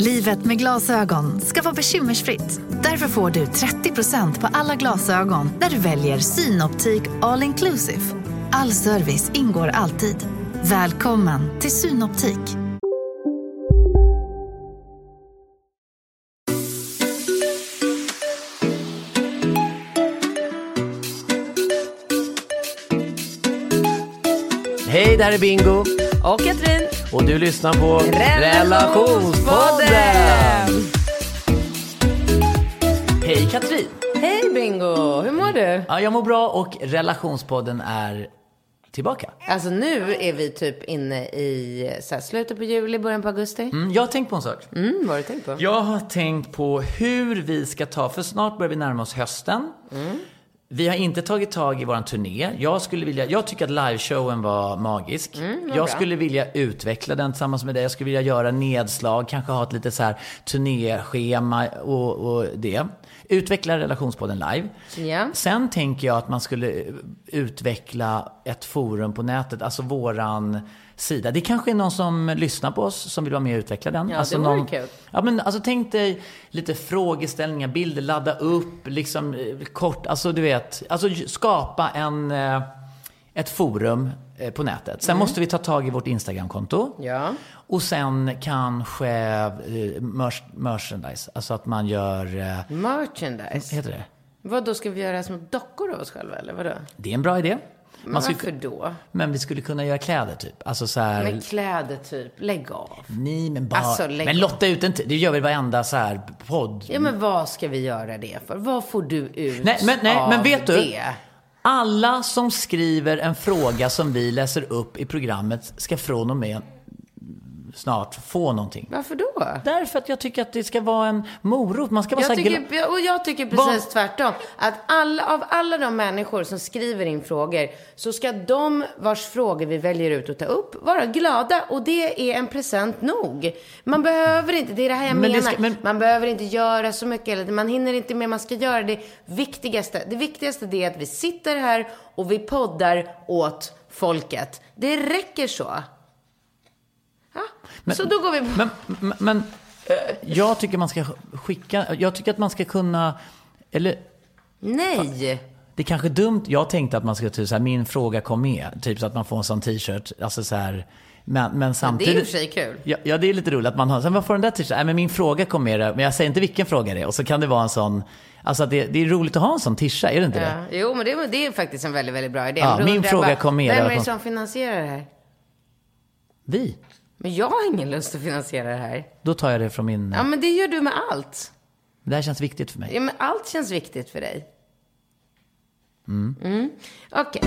Livet med glasögon ska vara bekymmersfritt. Därför får du 30% på alla glasögon när du väljer Synoptik All Inclusive. All service ingår alltid. Välkommen till Synoptik. Hej, det här är Bingo. Och Katrin. Och du lyssnar på Relationspodden. Hej Katrin. Hej Bingo, hur mår du? Ja, jag mår bra och Relationspodden är tillbaka. Alltså nu är vi typ inne i så här, slutet på juli, början på augusti. Mm, jag har tänkt på en sak. Mm, vad har du tänkt på? Jag har tänkt på hur vi ska ta, för snart börjar vi närma oss hösten. Vi har inte tagit tag i våran turné. Jag, skulle vilja, jag tycker att liveshowen var magisk. jag skulle vilja utveckla den tillsammans med dig. Jag skulle vilja göra nedslag, kanske ha ett lite så här turnéschema och, och det. Utveckla relationspodden live. Ja. Sen tänker jag att man skulle utveckla ett forum på nätet, alltså våran sida. Det kanske är någon som lyssnar på oss som vill vara med och utveckla den. Ja, alltså det vore någon, kul. Ja, men alltså tänk dig lite frågeställningar, bilder, ladda upp, liksom eh, kort, alltså du vet, alltså skapa en, eh, ett forum eh, på nätet. Sen måste vi ta tag i vårt Instagramkonto. Mm. Ja. Och sen kanske eh, merch, merchandise, alltså att man gör, eh, Merchandise. heter det? Vad då ska vi göra små dockor av oss själva eller vadå? Det är en bra idé. Men varför skulle, då? men vi skulle kunna göra kläder typ. Alltså så här, Med kläder typ, lägg av. Nej, men bara... Alltså, lägg men lotta ut en Det gör vi varenda så här podd. Ja men vad ska vi göra det för? Vad får du ut Nej, men, nej, av men vet du? det? Alla som skriver en fråga som vi läser upp i programmet ska från och med snart få någonting. Varför då? Därför att jag tycker att det ska vara en morot. Man ska vara Jag tycker, och jag tycker precis tvärtom. Att alla, av alla de människor som skriver in frågor så ska de vars frågor vi väljer ut att ta upp vara glada. Och det är en present nog. Man behöver inte, det är det här jag Men menar. ska- men- Man behöver inte göra så mycket. Eller man hinner inte med, man ska göra det viktigaste. Det viktigaste det är att vi sitter här och vi poddar åt folket. Det räcker så. Ja, så då går vi på... Men, men, men eh, jag tycker man ska skicka... Jag tycker att man ska kunna... Eller Nej! Det är kanske är dumt. Jag tänkte att man skulle typ så här, min fråga kom med. Typ så att man får en sån t-shirt. Alltså så här. Men, men Det är samtidigt. i och för sig kul. Ja, ja, det är lite roligt att man har, sen vad får den där t-shirten? Nej, men min fråga kom med men jag säger inte vilken fråga det är. Och så kan det vara en sån, alltså det, det är roligt att ha en sån tisha, är det inte det? Ja, jo, men det, det är faktiskt en väldigt, väldigt bra idé. Ja, Men min fråga kom med Vem är det som finansierar det här? Vi? Men jag har ingen lust att finansiera det här. Då tar jag det från min, Ja, men det gör du med allt. det här känns viktigt för mig. Ja, men allt känns viktigt för dig. Mm. Okej.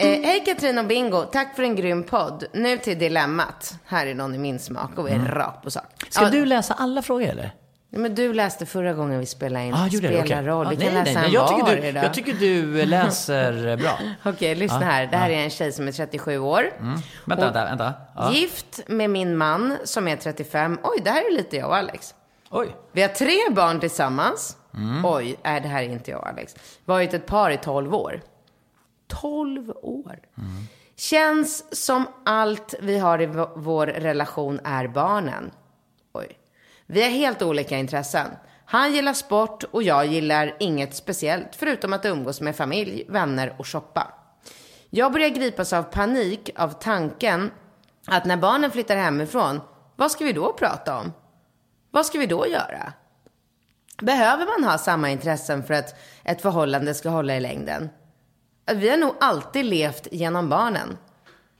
Eh, hej Katrin och Bingo, tack för en grym podd. Nu till dilemmat. Här är någon i min smak och vi är rakt på sak. Mm. Ska Ja, du läsa alla frågor eller? Men du läste förra gången vi spelade in Ah, jag det? Okej. roll. Ah, Vi kan nej, läsa nej, nej. Jag tycker, du, idag. jag tycker du läser bra. Okej, lyssna Ja, här. Det här ja. är en tjej som är 37 år. Vänta, vänta, vänta. Ja. Gift med min man som är 35. Oj, det här är lite jag och Alex. Oj. Vi har tre barn tillsammans. Oj, nej det här är inte jag och Alex. Varit ett par i 12 år. 12 år. Känns som allt vi har i vår relation är barnen. Vi har helt olika intressen. Han gillar sport och jag gillar inget speciellt förutom att umgås med familj, vänner och shoppa. Jag börjar gripas av panik av tanken att när barnen flyttar hemifrån, vad ska vi då prata om? Vad ska vi då göra? Behöver man ha samma intressen för att ett förhållande ska hålla i längden? Vi har nog alltid levt genom barnen.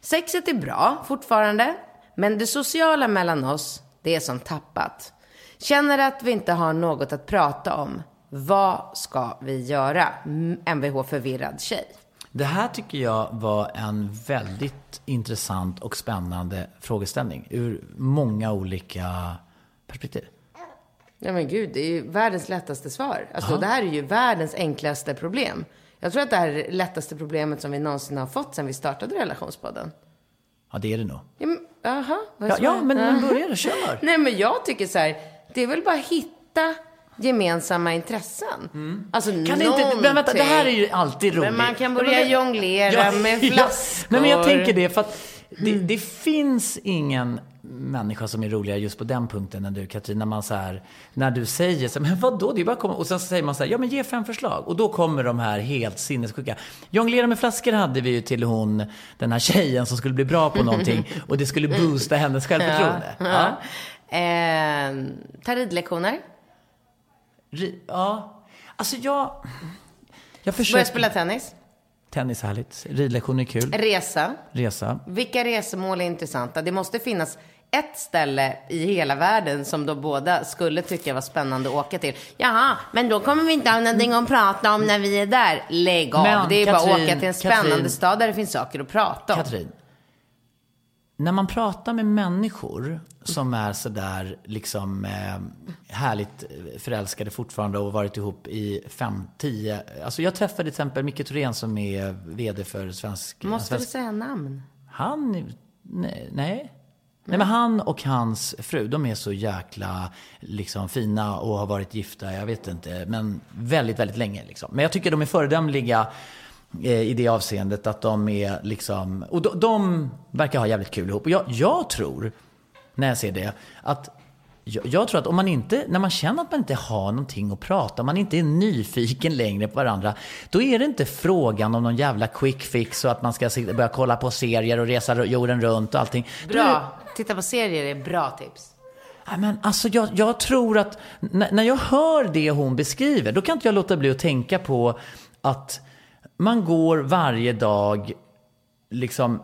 Sexet är bra fortfarande, men det sociala mellan oss, det är som tappat. Känner att vi inte har något att prata om. Vad ska vi göra? Mvh förvirrad tjej. Det här tycker jag var en väldigt intressant och spännande frågeställning ur många olika perspektiv. Ja men gud, det är ju världens lättaste svar. Alltså det här är ju världens enklaste problem. Jag tror att det här är det lättaste problemet som vi någonsin har fått sedan vi startade relationspodden. Ja, det är det nog. Ja, men, är Ja, ja men, men börja då, kör. Nej men jag tycker så här, det är väl bara att hitta gemensamma intressen. Alltså Mm. Kan det inte, men vänta, det här är ju alltid roligt. Men man kan Ja, börja men- jonglera med flaskor. Nej, men jag tänker det, för att det, det finns ingen människa som är roligare just på den punkten än du Katrin. När, man så här, när du säger så här, men vadå, det är bara att komma. Och sen så säger man så här, ja men ge fem förslag. Och då kommer de här helt sinnessjuka. Jonglera med flaskor hade vi ju till hon, den här tjejen som skulle bli bra på någonting. Och det skulle boosta hennes självförtroende. Ja. Eh, ta ridlektioner. Ri- ja. Alltså jag... Jag Börja försöker... spela tennis. Tennis är härligt. Ridlektion är kul. Resa. Resa. Vilka resemål är intressanta? Det måste finnas ett ställe i hela världen som då båda skulle tycka var spännande att åka till. Jaha, men då kommer vi inte ha någonting att prata om när vi är där. Lägg av. Men, det är bara att Katrin, åka till en spännande Katrin. stad där det finns saker att prata om. Katrin. När man pratar med människor som är sådär liksom eh, härligt förälskade fortfarande och varit ihop i fem, tio. Alltså jag träffade till exempel Micke Thorén som är VD för svensk... Måste du svensk säga namn? Han, nej, nej. Nej men han och hans fru, de är så jäkla liksom fina och har varit gifta, jag vet inte, men väldigt, väldigt länge liksom. Men jag tycker de är föredömliga eh, i det avseendet att de är liksom, och de, de verkar ha jävligt kul ihop. Och jag, jag tror, när jag ser det, att jag, jag tror att om man inte, när man känner att man inte har någonting att prata om, man inte är nyfiken längre på varandra, då är det inte frågan om någon jävla quick fix och att man ska börja kolla på serier och resa jorden runt och allting. Bra. Titta på serier är bra tips. Men alltså jag, jag tror att när, när jag hör det hon beskriver, då kan inte jag låta bli att tänka på att man går varje dag liksom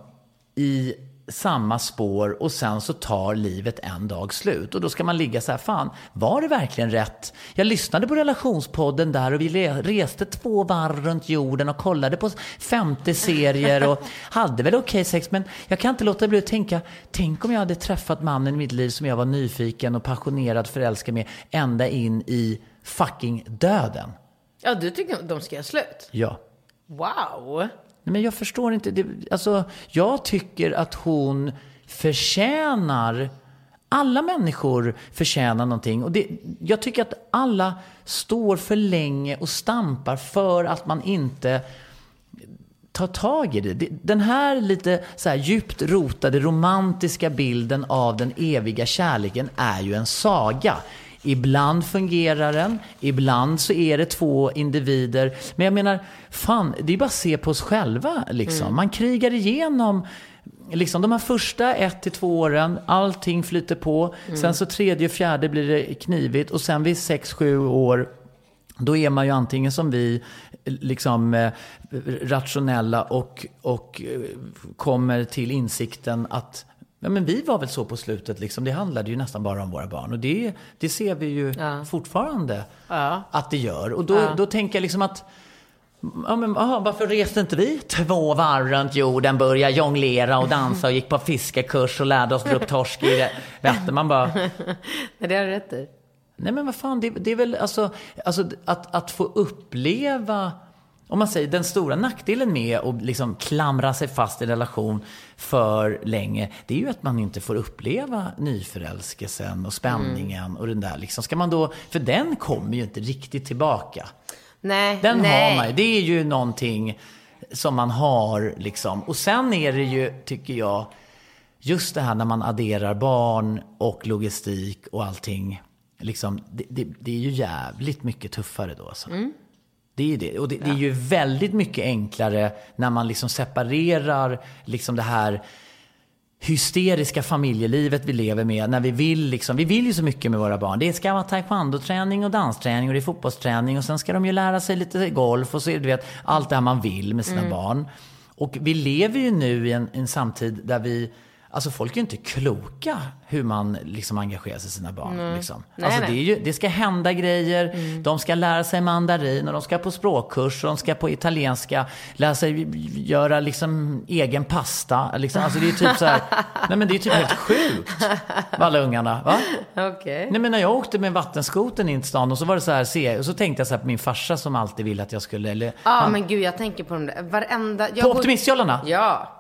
i samma spår och sen så tar livet en dag slut. Och då ska man ligga så här, fan, var det verkligen rätt? Jag lyssnade på relationspodden där och vi reste två varv runt jorden och kollade på 50 serier och hade väl okej sex, men jag kan inte låta bli att tänka, tänk om jag hade träffat mannen i mitt liv som jag var nyfiken och passionerad förälskad med ända in i fucking döden. Ja, du tycker de ska göra slut? Ja. Wow. Nej, men jag förstår inte. Det, alltså, jag tycker att hon förtjänar... Alla människor förtjänar någonting. Och det, jag tycker att alla står för länge och stampar för att man inte tar tag i det. Det- Den här lite så här djupt rotade romantiska bilden av den eviga kärleken är ju en saga. Ibland fungerar den, ibland så är det två individer. Men jag menar, fan, det är bara att se på oss själva liksom. Man krigar igenom Liksom de här första ett till två åren, allting flyter på. Sen så tredje och fjärde blir det knivigt och sen vid sex, sju år då är man ju antingen som vi, liksom eh, rationella och, och eh, kommer till insikten att Ja, men vi var väl så på slutet, liksom. det handlade ju nästan bara om våra barn. Och det, det ser vi ju fortfarande att det gör. Och då, då tänker jag liksom att Ja, men, aha, varför reste inte vi två varv runt jorden, började jonglera och dansa och gick på fiskekurs och lärde oss dra upp torsk i Vättern? Man bara, Nej, det har du rätt i. Nej men vad fan, det, det är väl alltså, alltså att, att få uppleva, om man säger den stora nackdelen med att liksom klamra sig fast i relation för länge, det är ju att man inte får uppleva nyförälskelsen och spänningen och den där liksom. Ska man då, för den kommer ju inte riktigt tillbaka. Nej, Den nej. har man ju. Det är ju någonting som man har liksom. Och sen är det ju, tycker jag, just det här när man adderar barn och logistik och allting. Liksom, det, det, det är ju jävligt mycket tuffare då alltså. Det är ju det. Och det, det är ju väldigt mycket enklare när man liksom separerar liksom det här hysteriska familjelivet vi lever med. När vi vill liksom, vi vill ju så mycket med våra barn. Det ska vara taekwondo-träning och dansträning och det är fotbollsträning och sen ska de ju lära sig lite golf och så är det du vet, allt det här man vill med sina barn. Och vi lever ju nu i en, en samtid där vi Alltså folk är ju inte kloka hur man liksom engagerar sig i sina barn. Liksom. Nej, alltså, nej. Det, är ju, det ska hända grejer, de ska lära sig mandarin och de ska på språkkurs och de ska på italienska lära sig göra liksom egen pasta. Liksom. Alltså det är typ så här, nej men det är typ helt sjukt. Med alla ungarna. Va? Okej. Nej men när jag åkte med vattenskoten in till stan och så var det så här, se, och så tänkte jag så här på min farsa som alltid ville att jag skulle, eller Ja, men gud, jag tänker på de där. Varenda... På optimistjollarna. Ja.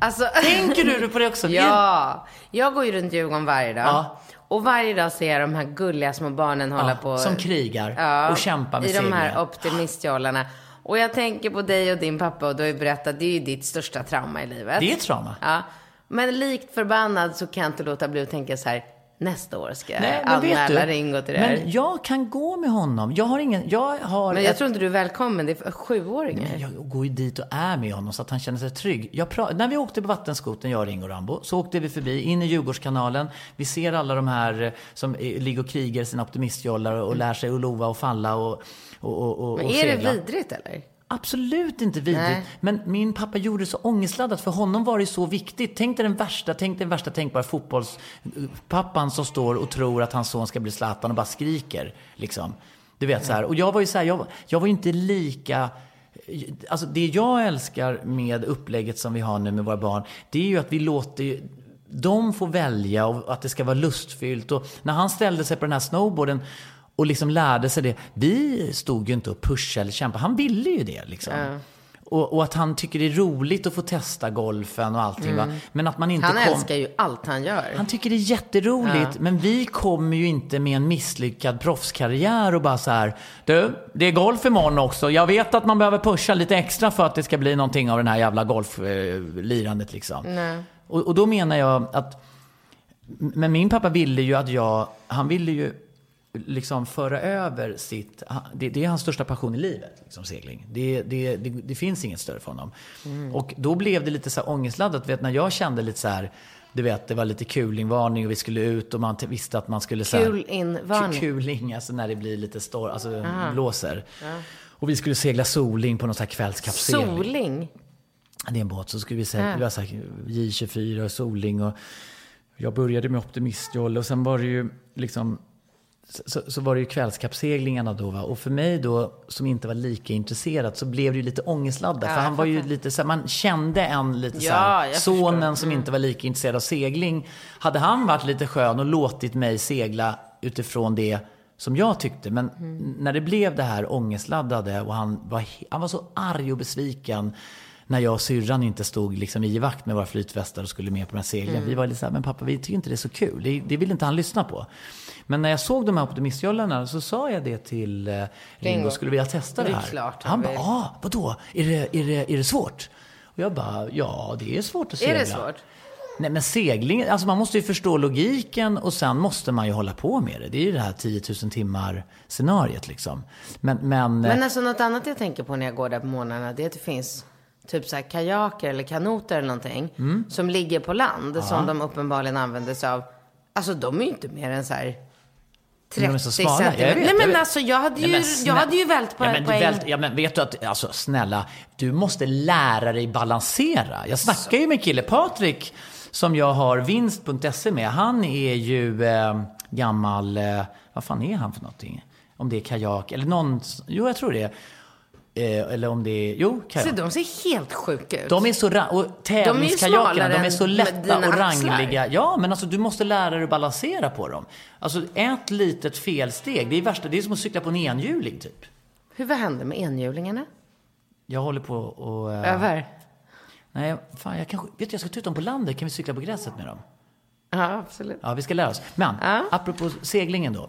Alltså... Tänker du på det också? Ja. Jag går ju runt Djurgården varje dag. Ja. Och varje dag ser jag de här gulliga små barnen hålla på. som krigar Ja, och kämpar med I de här optimistjollarna. Och jag tänker på dig och din pappa och du har ju berättat, det är ju ditt största trauma i livet. Det är ett trauma. Ja. Men likt förbannad så kan jag inte låta bli att tänka så här, nästa år ska jag Nej, anmäla Ringo till det här. Men jag kan gå med honom. Jag har ingen, jag har Men jag ett- tror inte du är välkommen, det är för sjuåringar. Men jag går ju dit och är med honom så att han känner sig trygg. Pra- när vi åkte på vattenskoten, jag, Ringo och Rambo, så åkte vi förbi, in i Djurgårdskanalen. Vi ser alla de här eh, som eh, ligger och krigar i sina optimistjollar och lär sig att lova och falla och, och, och, och Men är det segla. vidrigt eller? Absolut inte vidrigt. Nej. Men min pappa gjorde det så ångestladdat. För honom var det så viktigt. Tänk dig den värsta, tänk dig den värsta tänkbara fotbollspappan som står och tror att hans son ska bli Zlatan och bara skriker. Liksom. Du vet så här. Och jag var ju så här, jag, var- jag var ju inte lika... Alltså det jag älskar med upplägget som vi har nu med våra barn, det är ju att vi låter de får välja och att det ska vara lustfyllt. Och när han ställde sig på den här snowboarden och liksom lärde sig det. Vi stod ju inte och pushade eller kämpade. Han ville ju det liksom. Och, och att han tycker det är roligt att få testa golfen och allting. Va? Men att man inte Han kom... älskar ju allt han gör. Han tycker det är jätteroligt, men vi kommer ju inte med en misslyckad proffskarriär och bara så här, du, det är golf imorgon också. Jag vet att man behöver pusha lite extra för att det ska bli någonting av den här jävla golflirandet liksom. Och, och då menar jag att, men min pappa ville ju att jag, han ville ju liksom föra över sitt, det, det är hans största passion i livet, liksom segling. Det, det, det, det finns inget större för honom. Och då blev det lite så här ångestladdat, vet när jag kände lite så här, du vet, det var lite kulingvarning och vi skulle ut och man visste att man skulle så här- Kulinvarning? Ku- Kuling, alltså när det blir lite storm, alltså blåser. Och vi skulle segla soling på någon sån här kvällskapsegling. Soling? Det är en båt. Så skulle vi säga, det var så här, J24 och soling och jag började med optimistjolle och sen var det ju liksom så, så var det ju kvällskappseglingarna då va? Och för mig då, som inte var lika intresserad, så blev det ju lite ångestladdat. för jag han var ju lite så här, man kände en lite så Ja, här, jag sonen som inte var lika intresserad av segling. Hade han varit lite skön och låtit mig segla utifrån det som jag tyckte. Men när det blev det här ångestladdade och han var, han var så arg och besviken när jag och syrran inte stod liksom i vakt med våra flytvästar och skulle med på de här seglen. Vi var lite så här, men pappa vi tycker inte det är så kul. Det, det vill inte han lyssna på. Men när jag såg de här optimistjollarna så sa jag det till eh, Ringo. Skulle vilja testa det Det är här? klart han bara, ah, vadå? Är det, är, det, är det svårt? Och jag bara, ja det är svårt att segla. Är det svårt? Nej men segling, alltså man måste ju förstå logiken och sen måste man ju hålla på med det. Det är ju det här 10 000 timmar scenariet liksom. Men, men, Men alltså något annat jag tänker på när jag går där på morgnarna, det är att det finns typ så här kajaker eller kanoter eller någonting Mm. som ligger på land som de uppenbarligen använder sig av. Alltså de är ju inte mer än så här 30 De är så jag centimeter. vet, Nej jag men vet. alltså jag hade ju, Nej, jag hade ju vält på, ja, men, på en... vält, ja, men vet du att, alltså snälla, du måste lära dig balansera. Jag snackar ju med kille, Patrik, som jag har vinst.se med. Han är ju eh, gammal, eh, vad fan är han för någonting? Om det är kajak eller någon, jo jag tror det. är. Eh, eller om det är, jo Så kajak. de ser helt sjuka ut. De är så, och tävlingskajakerna, smalare de är så lätta och rangliga. Ja, men alltså du måste lära dig att balansera på dem. Alltså ett litet felsteg, det är värsta, det är som att cykla på en enhjuling typ. Hur vad hände med enhjulingarna? Jag håller på och... eh, Över? Nej, fan jag kanske... Vet du, jag ska ta ut dem på landet. Kan vi cykla på gräset med dem? Ja, absolut. Ja, vi ska lära oss. Men, Ja. apropå seglingen då.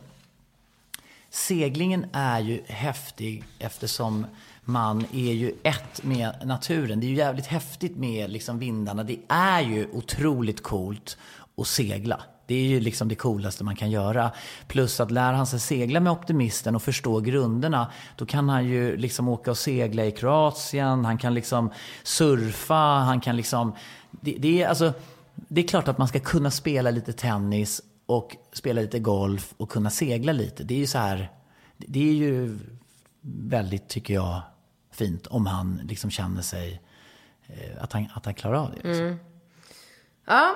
Seglingen är ju häftig eftersom man är ju ett med naturen. Det är ju jävligt häftigt med liksom vindarna. Det är ju otroligt coolt att segla. Det är ju liksom det coolaste man kan göra. Plus att lär han sig segla med optimisten och förstå grunderna, då kan han ju liksom åka och segla i Kroatien, han kan liksom surfa, han kan liksom... Det, det är alltså... Det är klart att man ska kunna spela lite tennis och spela lite golf och kunna segla lite. Det är ju så här, det är ju väldigt, tycker jag, fint om han liksom känner sig, eh, att han, att han klarar av det. Liksom. Ja,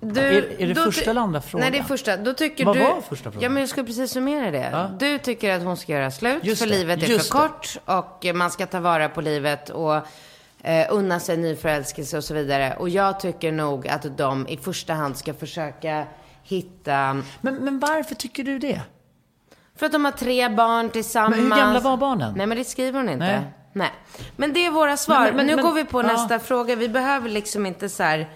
Du, Är- är det första eller andra frågan? Nej, det är första. Då tycker Vad du... var första frågan? Ja, men jag skulle precis summera det. Ja. Du tycker att hon ska göra slut, Just för det, livet är just för det. kort och man ska ta vara på livet och eh, unna sig nyförälskelse och så vidare. Och jag tycker nog att de i första hand ska försöka hitta... Men, men varför tycker du det? För att de har tre barn tillsammans. Men hur gamla var barnen? Nej, men det skriver hon inte. Nej. Nej. Men det är våra svar. Men- men- nu men- går vi på ja. nästa fråga. Vi behöver liksom inte så här...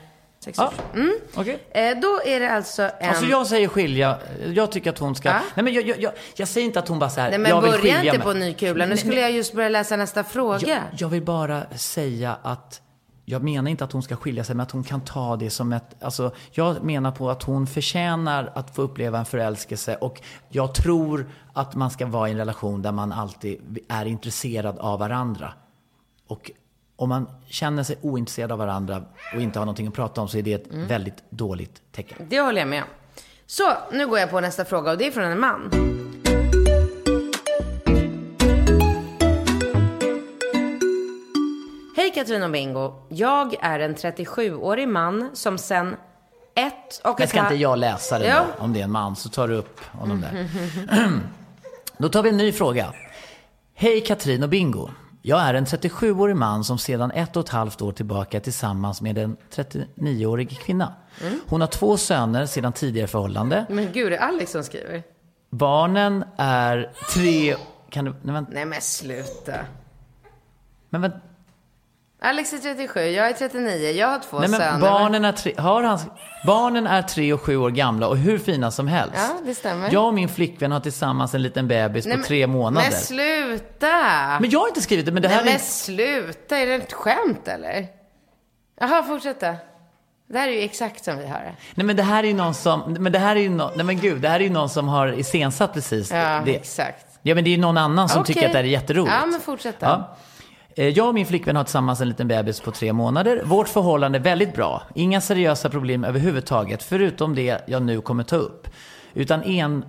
Sex Ja. Mm. okej. Eh, då är det alltså en... Alltså jag säger skilja, jag tycker att hon ska... Ja. Nej men jag, jag, jag, jag säger inte att hon bara så här, Nej men jag vill skilja inte mig. på ny kula. Nu skulle jag just börja läsa nästa fråga. Jag, jag vill bara säga att jag menar inte att hon ska skilja sig, men att hon kan ta det som ett... Alltså, jag menar på att hon förtjänar att få uppleva en förälskelse och jag tror att man ska vara i en relation där man alltid är intresserad av varandra. Och om man känner sig ointresserad av varandra och inte har någonting att prata om så är det ett Mm. väldigt dåligt tecken. Det håller jag med om. Så, nu går jag på nästa fråga och det är från en man. Hej Katrin och Bingo. Jag är en 37-årig man som sen ett och ett ska inte halvt... jag läsa det Ja. Om det är en man så tar du upp honom där. Då tar vi en ny fråga. Hej Katrin och Bingo. Jag är en 37-årig man som sedan ett och ett halvt år tillbaka är tillsammans med en 39-årig kvinna. Hon har två söner sedan tidigare förhållande. Men gud, det är Alex som skriver. Barnen är tre... Kan du... Nej, vänta. Nej men sluta. Men vänta. Alex är 37, jag är 39, jag har två Nej, söner. men barnen är, tre, har hans, barnen är tre och sju år gamla och hur fina som helst. Ja, det stämmer. Jag och min flickvän har tillsammans en liten bebis Nej, på men- tre månader. Men sluta! Men jag har inte skrivit det, men det här Nej är... men sluta, är det ett skämt eller? Jaha, fortsätta. Det här är ju exakt som vi har det. Nej men det här är ju någon som, men det här är ju någon, nej men gud, det här är ju någon som har iscensatt precis Ja, det. exakt. Ja men det är ju någon annan som Okej. tycker att det här är jätteroligt. Ja, men fortsätt då. Ja. Eh, jag och min flickvän har tillsammans en liten bebis på tre månader. Vårt förhållande är väldigt bra. Inga seriösa problem överhuvudtaget, förutom det jag nu kommer ta upp. Utan en...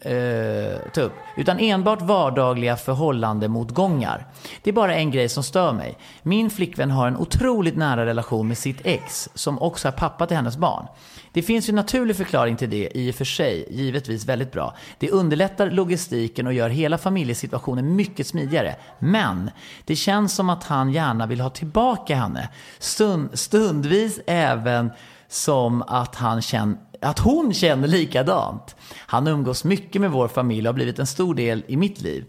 Eh, ta upp. Utan enbart vardagliga förhållandemotgångar. Det är bara en grej som stör mig. Min flickvän har en otroligt nära relation med sitt ex, som också är pappa till hennes barn. Det finns ju en naturlig förklaring till det, i och för sig, givetvis väldigt bra. Det underlättar logistiken och gör hela familjesituationen mycket smidigare. Men det känns som att han gärna vill ha tillbaka henne. Stund, stundvis även som att, han känner, att hon känner likadant. Han umgås mycket med vår familj och har blivit en stor del i mitt liv.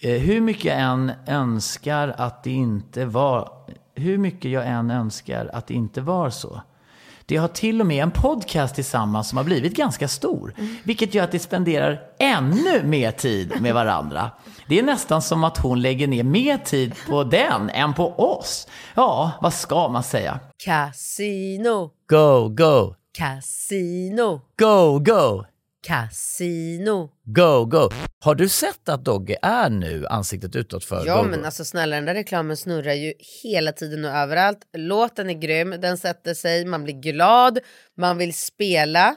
Eh, Hur mycket jag än önskar att det inte var... Hur mycket jag än önskar att det inte var så. Det har till och med en podcast tillsammans som har blivit ganska stor. Vilket gör att de spenderar ännu mer tid med varandra. Det är nästan som att hon lägger ner mer tid på den än på oss. Ja, vad ska man säga? Casino, Go, go, casino, go, go, casino. go, go. Har du sett att Dogge är nu ansiktet utåt för Ja Go, men Go? alltså snälla den där reklamen snurrar ju hela tiden och överallt. Låten är grym, den sätter sig, man blir glad, man vill spela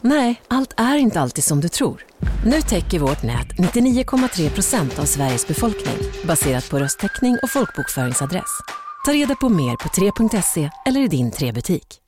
Nej, allt är inte alltid som du tror. Nu täcker vårt nät 99,3 procent av Sveriges befolkning baserat på röstteckning och folkbokföringsadress. Ta reda på mer på 3.se eller i din 3-butik.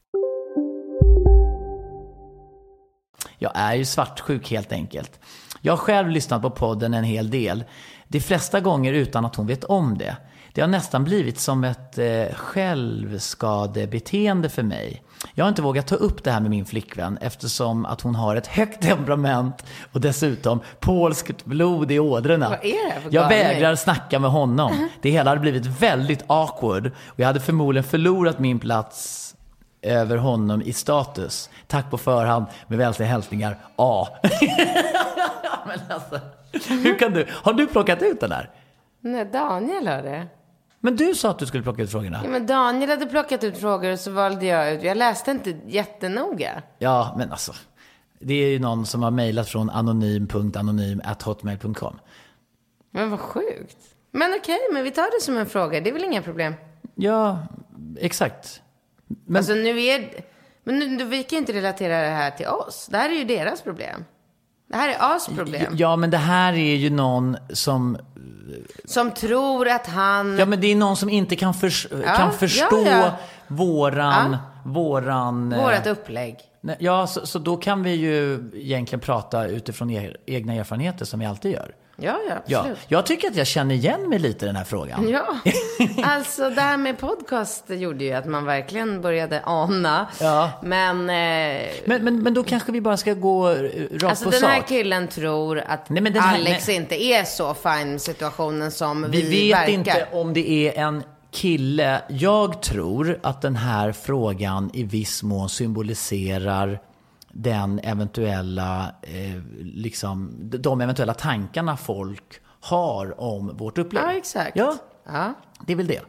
Jag är ju svartsjuk helt enkelt. Jag har själv lyssnat på podden en hel del. De flesta gånger utan att hon vet om det. Det har nästan blivit som ett eh, självskadebeteende för mig. Jag har inte vågat ta upp det här med min flickvän eftersom att hon har ett högt temperament och dessutom polskt blod i ådrorna. Vad är det för jag vägrar snacka med honom. Det hela hade blivit väldigt awkward och jag hade förmodligen förlorat min plats över honom i status. Tack på förhand med vänliga hälsningar A. Men alltså, hur kan du? Har du plockat ut den här? Nej, Daniel har det. Men du sa att du skulle plocka ut frågorna. Ja, men Daniel hade plockat ut frågor och så valde jag ut. Jag läste inte jättenoga. Ja, men alltså. Det är ju någon som har mejlat från anonym.anonym.hotmail.com. Men vad sjukt. Men okej, men vi tar det som en fråga. Det är väl inga problem. Ja, exakt. Men, Alltså nu är... Men nu, vi kan ju inte relatera det här till oss. Det här är ju deras problem. Det här är As problem. ja, men det här är ju någon som... Som tror att han... Ja, men det är någon som inte kan, förs- Ja, kan förstå ja, ja. våran... Våran... eh, Vårat upplägg. Ja, så, så då kan vi ju egentligen prata utifrån er, egna erfarenheter som vi alltid gör. Ja, ja, Ja, absolut. jag tycker att jag känner igen mig lite i den här frågan. Ja, alltså det här med podcast gjorde ju att man verkligen började ana. Ja. Men, eh, Men, men, men då kanske vi bara ska gå rakt alltså på den sak. här killen tror att Nej, men den här- Alex nej. inte är så fin med situationen som vi, Vi vet verkar. inte om det är en kille. Jag tror att den här frågan i viss mån symboliserar den eventuella, eh, liksom, de eventuella tankarna folk har om vårt upplägg. Ja, exakt. Ja, Ja. det är väl det.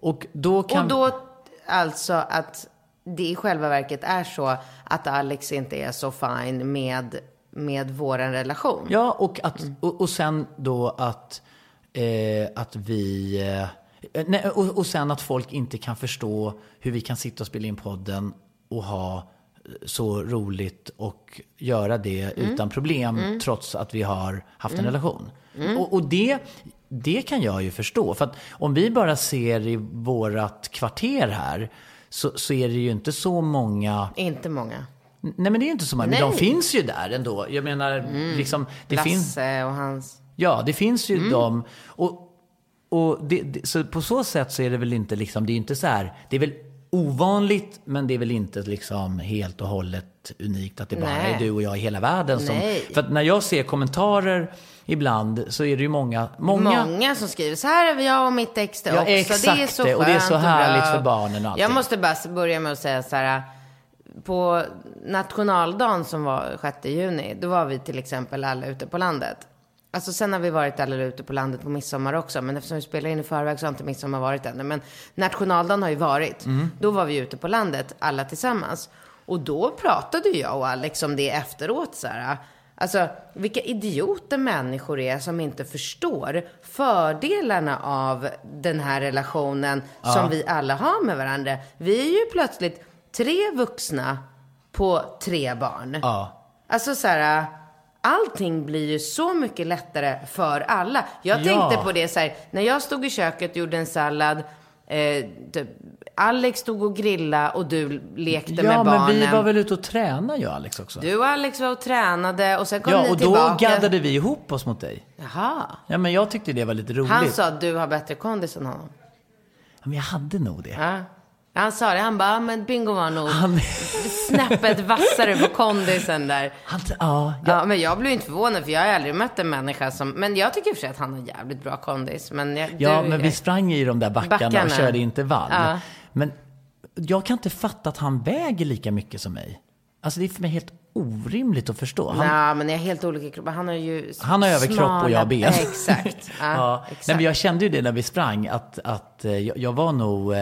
Och då kan... Och då alltså att det i själva verket är så att Alex inte är så fin med, med våran relation. Ja, och, att, och, och sen då att, eh, att vi... Eh, nej, och, och sen att folk inte kan förstå hur vi kan sitta och spela in podden och ha så roligt och göra det utan problem trots att vi har haft en relation. Och, och det, det kan jag ju förstå. För att om vi bara ser i vårat kvarter här så, så är det ju inte så många Inte många. Nej men det är ju inte så många, men de Nej. finns ju där ändå. Jag menar, liksom, det finns... Lasse och hans... Ja, det finns Mm. ju de. Och, och det, det, så på så sätt så är det väl inte liksom, det är inte så här, det är väl ovanligt, men det är väl inte liksom helt och hållet unikt att det bara Nej. är du och jag i hela världen som... Nej. För att när jag ser kommentarer ibland så är det ju många, många... Många som skriver så här är jag och mitt ex det Ja, också. det är exakt så det. Och det är så skönt härligt för barnen och allting. Jag måste bara börja med att säga så här. På nationaldagen som var 6 juni, då var vi till exempel alla ute på landet. Alltså sen har vi varit alla ute på landet på midsommar också. Men eftersom vi spelar in i förväg så har inte midsommar varit ännu. Men nationaldagen har ju varit. Då var vi ute på landet alla tillsammans. Och då pratade jag och Alex om det efteråt. Så här. Alltså vilka idioter människor är som inte förstår fördelarna av den här relationen som vi alla har med varandra. Vi är ju plötsligt tre vuxna på tre barn. Ja. Alltså så här, allting blir ju så mycket lättare för alla. Jag Ja. tänkte på det så här, när jag stod i köket och gjorde en sallad, eh, typ, Alex stod och grilla och du lekte Ja, med men barnen. vi var väl ute och tränade och Alex också? Du och Alex var och tränade och sen kom ja, ni och då tillbaka. gaddade vi ihop oss mot dig. Jaha. Ja, men jag tyckte det var lite roligt. Han sa att du har bättre kondis än honom. Ja, men jag hade nog det. Ja. Han sa det, han bara, "Ja, men Bingo var nog Han, snäppet vassare på kondisen där. han, ja, Ja, men jag blev inte förvånad för jag har aldrig mött en människa som, men jag tycker för sig att han har jävligt bra kondis. Men jag, Ja, du, men vi sprang i de där backarna, Backarna. och körde intervall. Ja. Men jag kan inte fatta att han väger lika mycket som mig. Alltså det är för mig helt orimligt att förstå. Han, Nej, men ni har helt olika kroppar. Han har ju han har överkropp och jag har ben. Exakt. Ja, ja. exakt. Nej, men jag kände ju det när vi sprang, att, att eh, jag, jag var nog...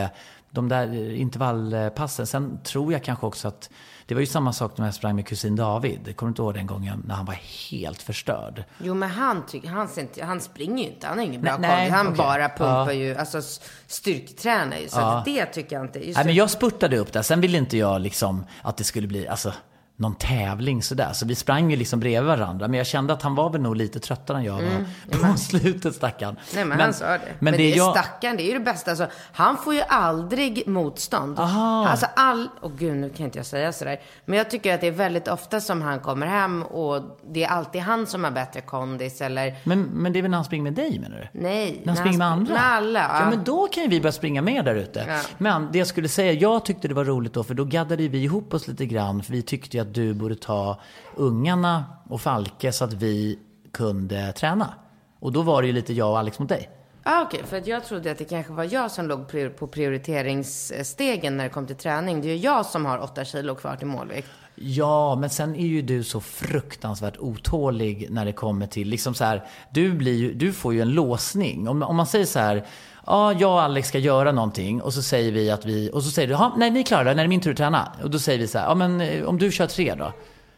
De där intervallpassen. Sen tror jag kanske också att... Det var ju samma sak när jag sprang med kusin David. Kommer du inte ihåg den gången när han var helt förstörd? Jo, men han, tycker, han, han springer ju inte. Han har ingen bra Nej, kondis. Han okej. bara pumpar Ja. ju, alltså styrketränar ju. Så Ja. det tycker jag inte. Just Nej, men jag spurtade upp där. Sen ville inte jag liksom att det skulle bli alltså, någon tävling sådär. Så vi sprang ju liksom bredvid varandra. Men jag kände att han var väl nog lite tröttare än jag var på slutet, stackarn. Nej men, han sa det. Men, det, är stackarn, det är ju det bästa. Alltså, han får ju aldrig motstånd. Aha. Alltså all, åh gud nu kan inte jag säga sådär. Men jag tycker att det är väldigt ofta som han kommer hem och det är alltid han som har bättre kondis eller Men, men det är väl när han springer med dig menar du? nej. När han springer med andra? Med alla. Ja, men då kan ju vi börja springa med där ute. Ja. Men det jag skulle säga, jag tyckte det var roligt då, för då gaddade vi ihop oss lite grann. För vi tyckte ju att du borde ta ungarna och Falke så att vi kunde träna. Och då var det ju lite jag och Alex mot dig. Ah, Okej, för att jag trodde att det kanske var jag som låg på prioriteringsstegen när det kom till träning. Det är ju jag som har åtta kilo kvar till målvikt. Ja, men sen är ju du så fruktansvärt otålig när det kommer till, liksom så här, du, blir, du får ju en låsning. Om, om man säger så här, ja, jag och Alex ska göra någonting och så säger vi att vi, och så säger du, ja, nej, ni klarar det, när är det min tur att träna. Och då säger vi så här, ja men eh, om du kör tre då?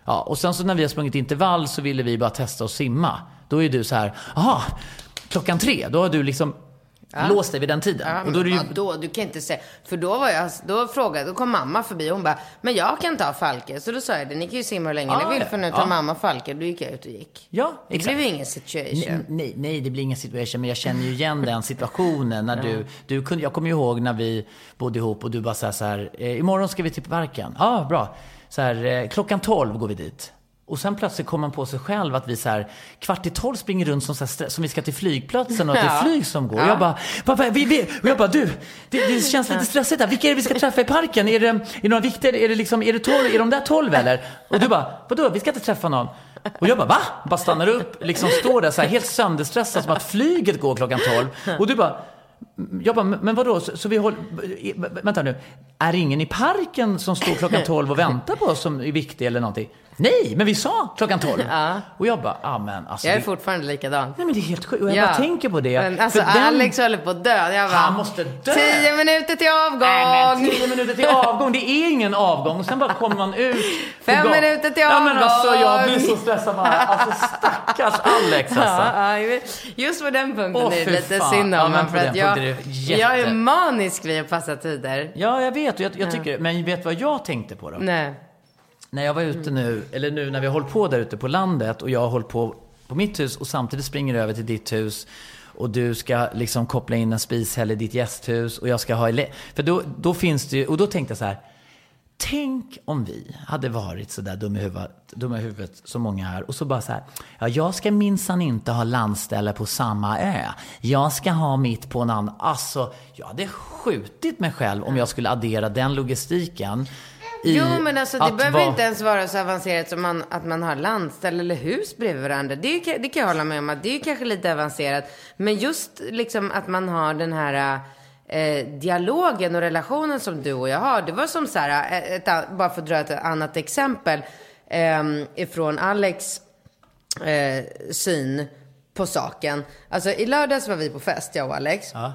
Ja, och sen så när vi har sprungit intervall så ville vi bara testa att simma. Då är du så här, jaha, klockan tre, då har du liksom låst dig vid den tiden. Ja, och då är det ju, vadå? Du kan inte säga. För då var jag, då frågade, då kom mamma förbi och hon bara, men jag kan ta Falke. Så då sa jag det, ni kan ju simma hur länge Ja, ni vill ja. för nu tar Ja. mamma Falke. Då gick jag ut och gick. ja, Det exakt. blev ingen situation. Nej, nej, nej, det blir ingen situation. Men jag känner ju igen den situationen. När du, du kunde, jag kommer ju ihåg när vi bodde ihop och du bara så här, så här eh, imorgon ska vi till parken. Ja, ah, bra. Så här, eh, klockan 12 går vi dit. Och sen plötsligt kommer man på sig själv att vi så här, kvart i tolv springer runt som, så här, som vi ska till flygplatsen och att det är Ja. flyg som går. Och jag bara, pappa, vi, vi, och jag bara, du, det, det känns lite stressigt här. Vilka är det vi ska träffa i parken? Är det, är det några viktiga, är det liksom, är det tolv, är de där tolv eller? Och du bara, vadå, vi ska inte träffa någon. Och jag bara, va? Bara stannar upp, liksom står där så här helt sönderstressad som att flyget går klockan tolv. Och du bara, jag bara, men vadå, så, så vi håller, vänta nu, är det ingen i parken som står klockan 12 och väntar på oss som är viktig eller någonting? Nej, men vi sa klockan 12. Och jag bara, ja men alltså. Jag är det, fortfarande likadan. nej men det är helt sjukt. Och jag Ja. bara tänker på det. Men alltså För den- Alex håller på att dö. Jag bara, Han måste dö. Tio minuter till avgång. Nej, men tio minuter till avgång, det är ingen avgång. Sen bara kommer man ut. på Fem gat- minuter till Ja men alltså jag avgång. blir så stressad bara. Alltså stackars Alex alltså. Ja, ja, just på den punkten Åh, är det lite fan. synd om Ja, men för den att jag, är jätte- jag är manisk vid att passa tider. Ja, jag vet. och Jag, jag tycker, men vet du vad jag tänkte på då? Nej. När jag var ute nu, eller nu när vi har hållit på där ute på landet och jag har hållit på på mitt hus och samtidigt springer över till ditt hus och du ska liksom koppla in en spishäll i ditt gästhus och jag ska ha För då, då finns det ju, och då tänkte jag så här. Tänk om vi hade varit så där dumma i huvudet, dumma i huvudet som många här och så bara så här. Ja, jag ska minsann inte ha landställe på samma ö. Jag ska ha mitt på en annan. Alltså, jag hade skjutit mig själv om jag skulle addera den logistiken i Jo, men alltså det behöver vara- inte ens vara så avancerat som man, att man har landställ eller hus bredvid varandra. Det, är, det kan jag hålla med om att det är kanske lite avancerat. Men just liksom att man har den här eh, dialogen och relationen som du och jag har. Det var som så här, eh, ett, ett, bara för att dra ett annat exempel eh, ifrån Alex eh, syn på saken. Alltså i lördags var vi på fest, jag och Alex. Ja.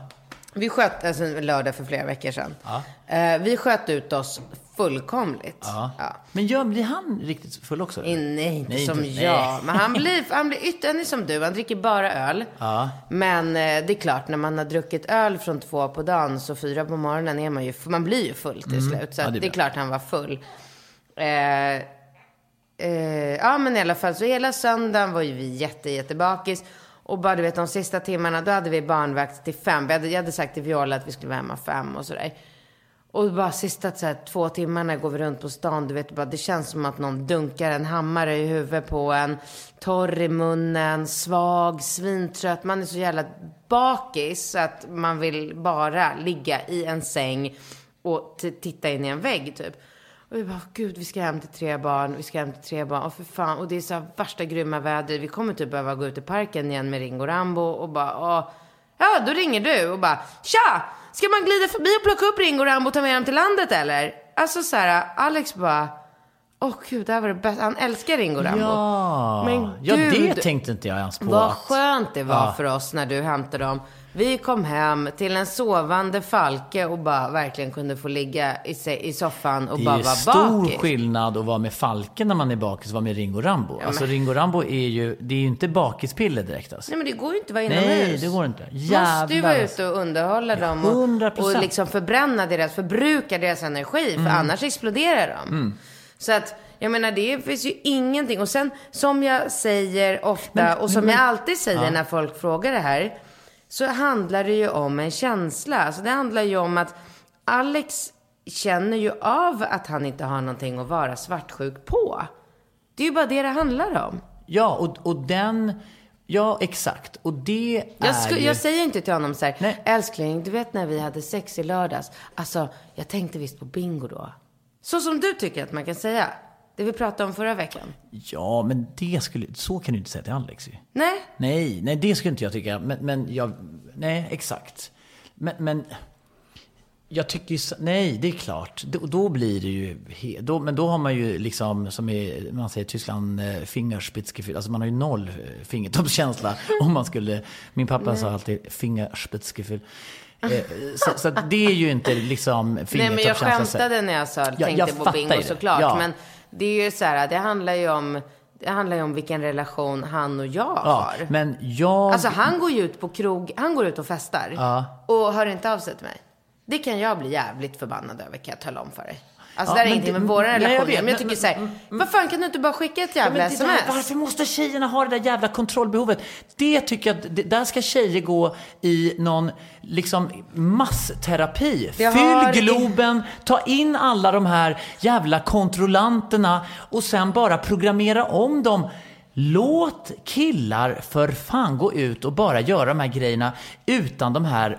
Vi sköt, alltså lördag för flera veckor sedan. Eh, vi sköt ut oss fullkomligt. Ja. Ja. Men gör, blir han riktigt full också? eller? Nej, inte Nej, som inte- jag. nej. Men han blir, han blir ytterligare som du. Han dricker bara öl. Ja. Men eh, det är klart, när man har druckit öl från två på dagen så fyra på morgonen är man ju, man blir ju full till slut. Så Ja, det det, är klart han var full. Eh, eh, ja, men i alla fall så hela söndagen var ju vi jätte, jättebakis. Och bara du vet de sista timmarna, då hade vi barnvakt till fem. Vi hade, jag hade sagt till Viola att vi skulle vara hemma fem och sådär. Och bara sista så här, två timmarna går vi runt på stan. Du vet, bara, det känns som att någon dunkar en hammare i huvudet på en. Torr i munnen, svag, svintrött. Man är så jävla bakis så att man vill bara ligga i en säng och titta in i en vägg typ. Och vi bara, gud vi ska hem till tre barn, vi ska hem till tre barn. Och för fan, och det är så här värsta grymma väder. Vi kommer typ behöva gå ut i parken igen med Ringo Rambo och bara, åh. Ja, då ringer du och bara, tja! Ska man glida förbi och plocka upp Ringo Rambo och ta med dem till landet eller? Alltså så här, Alex bara, åh gud, det här var det bästa. Han älskar Ringo Rambo. Ja, Men ja det gud, tänkte inte jag ens på. Vad att- skönt det var Ja. för oss när du hämtade dem. Vi kom hem till en sovande Falke och bara verkligen kunde få ligga i, i soffan och Det bara är ju vara stor bakis. skillnad att vara med Falken när man är bakis och vara med Ringo Rambo. alltså Ringo Rambo är ju, det är ju inte bakispiller direkt alltså. Nej men det går ju inte att vara inomhus. Nej, det går inte. Måste ju Jävlar. vara ute och underhålla dem och, 100%. och liksom förbränna deras, förbruka deras energi. För Mm. annars exploderar de. Så att, jag menar det finns ju ingenting. Och sen, som jag säger ofta Men- och som men- jag alltid säger när folk frågar det här. Så handlar det ju om en känsla. Alltså det handlar ju om att Alex känner ju av att han inte har någonting att vara svartsjuk på. Det är ju bara det det handlar om. Ja, och, och den... Ja, exakt. Och det är Jag, sku, ju... jag säger inte till honom så här, Nej. älskling, du vet när vi hade sex i lördags. Alltså, jag tänkte visst på bingo då. Så som du tycker att man kan säga. Det vi pratade om förra veckan. Ja, men det skulle... Så kan du inte säga till Alex ju. Nej, Nej, nej det skulle inte jag tycka. Men, men jag... Nej, exakt. Men, men... Jag tycker ju... Nej, det är klart. Då, då blir det ju... He, då, men då har man ju liksom, som i, man säger i Tyskland, eh, Fingerspitzgefühl. Alltså man har ju noll eh, fingertoppskänsla om man skulle... Min pappa sa alltid Fingerspitzgefühl. Eh, så, så det är ju inte liksom nej men jag fingertoppskänsla. skämtade när jag sa, jag tänkte på bingo ju det. såklart. Ja. Men det är ju så här, det handlar ju om, det handlar ju om vilken relation han och jag Ja, har. men jag... Alltså han går ju ut på krog, han går ut och festar. Ja. Och hör inte av sig till mig. Det kan jag bli jävligt förbannad över kan jag tala om för dig. Alltså Ja, det här är ingenting med våra nej, jag relationer. vet, men jag men- tycker så här, vad fan kan du inte bara skicka ett Ja, jävla men det där, sms? varför måste tjejerna ha det där jävla kontrollbehovet? Det tycker jag, det, där ska tjejer gå i någon liksom massterapi. Det Fyll har- Globen, ta in alla de här jävla kontrollanterna och sen bara programmera om dem. Låt killar för fan gå ut och bara göra de här grejerna utan de här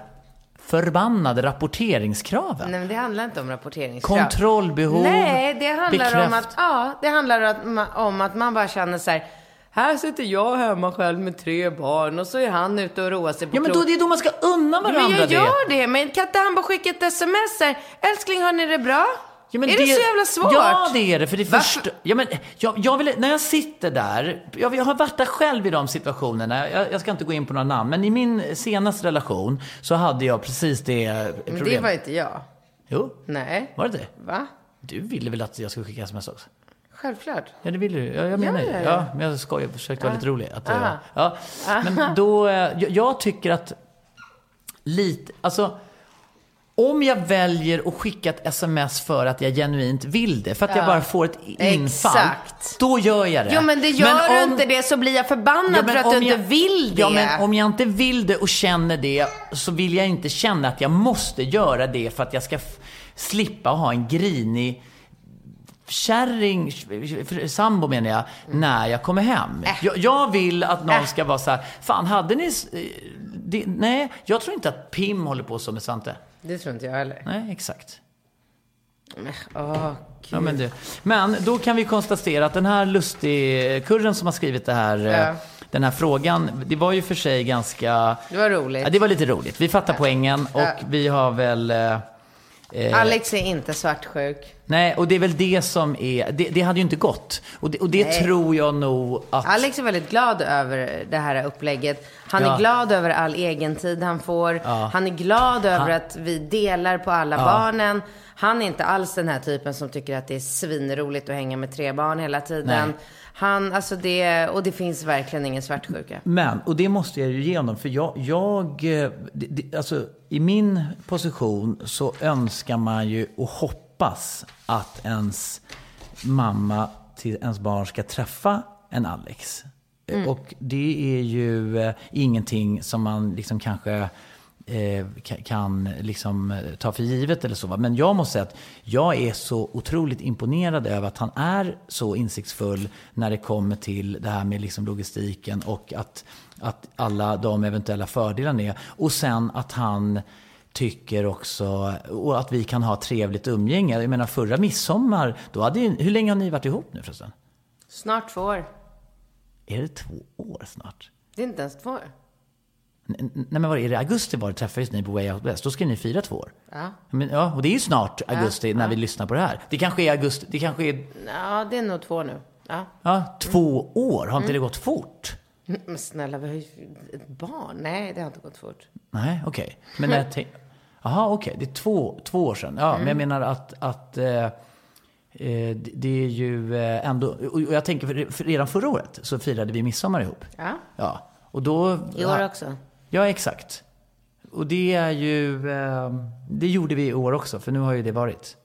förbannade rapporteringskraven. Nej men det handlar inte om rapporteringskrav. Kontrollbehov, Nej, det handlar om bekräft- att, ja, det handlar om att, ma- om att man bara känner så här, här sitter jag hemma själv med tre barn och så är han ute och roar sig på Ja men då, det är då man ska unna varandra Men jag det. gör det, men kan inte han bara skicka ett sms här? Älskling, har ni det bra? Ja, men är det, så jävla svårt? Ja, det är det. För det första, ja, men, jag, jag vill, när jag sitter där, jag, jag har varit där själv i de situationerna, jag, jag ska inte gå in på några namn, men i min senaste relation så hade jag precis det Men problemet. det var inte jag. Jo, Nej. var det det? Va? Du ville väl att jag skulle skicka sms också? Självklart. Ja, det ville du. Ja, jag menar Ja, ja, ja, ja. men jag skojar, jag försökte vara lite rolig. Att, Aha. ja. ja. Men då, eh, jag, jag tycker att lite, alltså om jag väljer att skicka ett sms för att jag genuint vill det, för att jag Ja. bara får ett infall, Exakt. då gör jag det. Jo men det gör Men du om- inte det så blir jag förbannad Ja, för att du inte jag- vill det. Ja, men om jag inte vill det och känner det så vill jag inte känna att jag måste göra det för att jag ska slippa ha en grinig kärring, sambo menar jag, när jag kommer hem. Äh. Jag, jag vill att någon Äh. ska vara så här, fan hade ni... eh, Det, nej, jag tror inte att Pim håller på så med Svante. Det tror inte jag heller. Nej, exakt. Åh, Ja, men, det. men då kan vi konstatera att den här lustigkurren som har skrivit det här, eh, Ja. den här frågan, det var ju för sig ganska... det var roligt. Ja, det var lite roligt. Vi fattar poängen och Ja. vi har väl... Eh, Alex är inte svartsjuk. Nej, och det är väl det som är... Det, det hade ju inte gått. Och det, och det tror jag nog att... Alex är väldigt glad över det här upplägget. Han Ja. är glad över all egen tid han får. Ja. Han är glad över Han- att vi delar på alla Ja. barnen. Han är inte alls den här typen som tycker att det är svinroligt att hänga med tre barn hela tiden. Nej. Han, alltså det, och det finns verkligen ingen svartsjuka. Men, och det måste jag ju ge honom, för jag, jag eh, det, alltså i min position så önskar man ju och hoppas att ens mamma till ens barn ska träffa en Alex. Eh, Och det är ju eh, ingenting som man liksom kanske ka- kan liksom eh, ta för givet eller så. va. Men jag måste säga att jag är så otroligt imponerad över att han är så insiktsfull när det kommer till det här med liksom logistiken och att, att alla de eventuella fördelarna är. Och sen att han tycker också, och att vi kan ha trevligt umgänge. Jag menar förra midsommar, då hade, ju- hur länge har ni varit ihop nu förresten? Snart två år. Är det två år snart? Det är inte ens två år. Nej men vad är det? Augusti var det träffades ni på Way Out West. Då ska ni fira två år. Ja. Men, ja, och det är ju snart augusti när vi lyssnar på det här. Det kanske är augusti, det kanske är, Ja, det är nog två nu. Ja. ja, två år. Har inte det gått fort? Men snälla, vi har ju ett barn. Nej, det har inte gått fort. Nej, okej. Men när jag tänk... Jaha, okej. Det är två, två år sedan. Ja, men jag menar att, att eh, eh, det- är ju eh, ändå... Och jag tänker, för redan förra året så firade vi midsommar ihop. Ja, Ja, och då... i år också. Ja, exakt. Och det är ju... Eh, det gjorde vi i år också, för nu har ju det varit.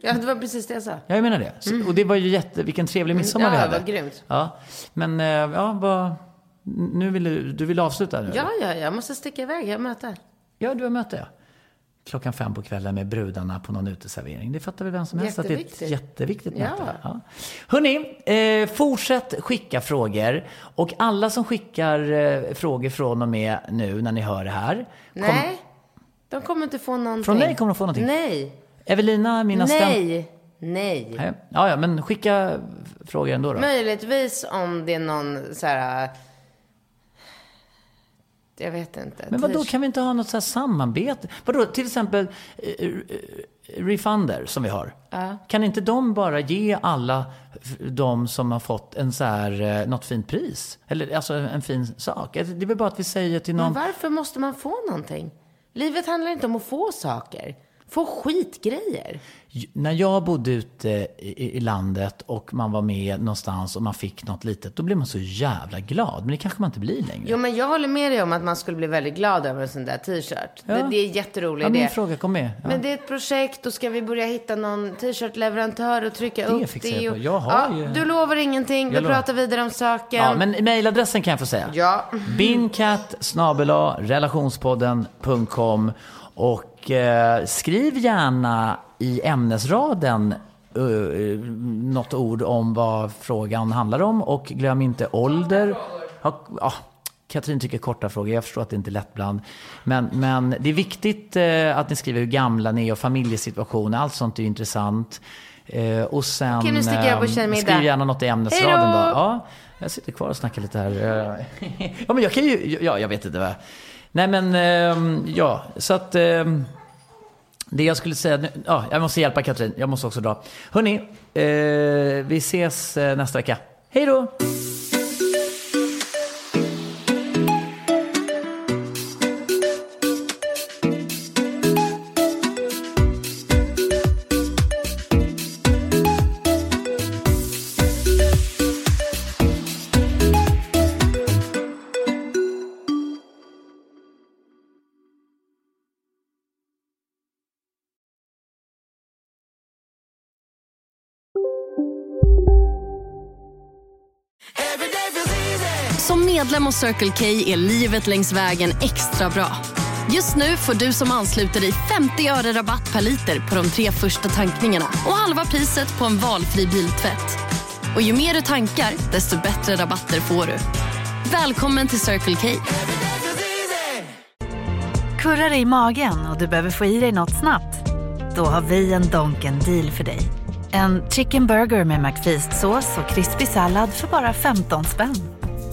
Ja, det var precis det jag sa. Ja, jag menar det. Så, Och det var ju jätte, vilken trevlig midsommar Mm. Ja, vi hade. vad grymt. Ja, men eh, ja, vad, nu vill du, du vill avsluta nu? Ja, ja, jag måste sticka iväg. Jag har möte. Ja, du har möte ja. Klockan fem på kvällen med brudarna på någon uteservering. Det fattar väl vem som helst att det är ett Jätteviktigt. Ja. möte. Ja. Hörni, eh, fortsätt skicka frågor. Och alla som skickar eh, frågor från och med nu när ni hör det här. kom- Nej, de kommer inte få någonting. Från dig kommer de få någonting. Nej. Evelina, min assistent. Nej. Nej. Nej. Ja, ja, men skicka frågor ändå då. Möjligtvis om det är någon så här... Jag vet inte. Men vad då kan vi inte ha något så här samarbete? Vadå, till exempel eh, eh, Refunder som vi har. Kan inte de bara ge alla de som har fått en så här, eh, något fint pris? Eller alltså en fin sak. Det är väl bara att vi säger till någon. Men varför måste man få någonting? Livet handlar inte om att få saker. Få skitgrejer. När jag bodde ute i, i landet och man var med någonstans och man fick något litet, då blev man så jävla glad. Men det kanske man inte blir längre. Jo, men jag håller med dig om att man skulle bli väldigt glad över en sån där t-shirt. Ja. Det, det är en jätterolig ja, idé. min fråga kom med. Ja. Men det är ett projekt, då ska vi börja hitta någon t-shirtleverantör och trycka Det upp fixar det. jag på. Jag har ja, ju- Du lovar ingenting, vi Jag lovar. pratar vidare om saken. Ja, men mejladressen kan jag få säga. Ja. Binkat relationspodden.com och eh, skriv gärna i ämnesraden uh, något ord om vad frågan handlar om och glöm inte ålder. Ja, Katrin tycker korta frågor, jag förstår att det inte är lätt ibland. Men, men det är viktigt eh, att ni skriver hur gamla ni är och familjesituation, allt sånt är ju intressant. Eh, och sen Okej, nu på eh, tjejmiddag. skriv gärna något i ämnesraden då. Ja, jag sitter kvar och snackar lite här. Eh, ja, men jag kan ju, ja, jag vet inte vad. Nej, men eh, ja, så att Eh, det jag skulle säga, nu- ja, jag måste hjälpa Katrin, jag måste också dra. Hörni, eh, vi ses eh, nästa vecka. Hej då! Medlem hos Circle K är livet längs vägen extra bra. Just nu får du som ansluter dig 50 öre rabatt per liter på de tre första tankningarna och halva priset på en valfri biltvätt. Och ju mer du tankar, desto bättre rabatter får du. Välkommen till Circle K. Kurrar i magen och du behöver få i dig något snabbt? Då har vi en Donken deal för dig. En chicken burger med McFeast-sås och krispig sallad för bara 15 spänn.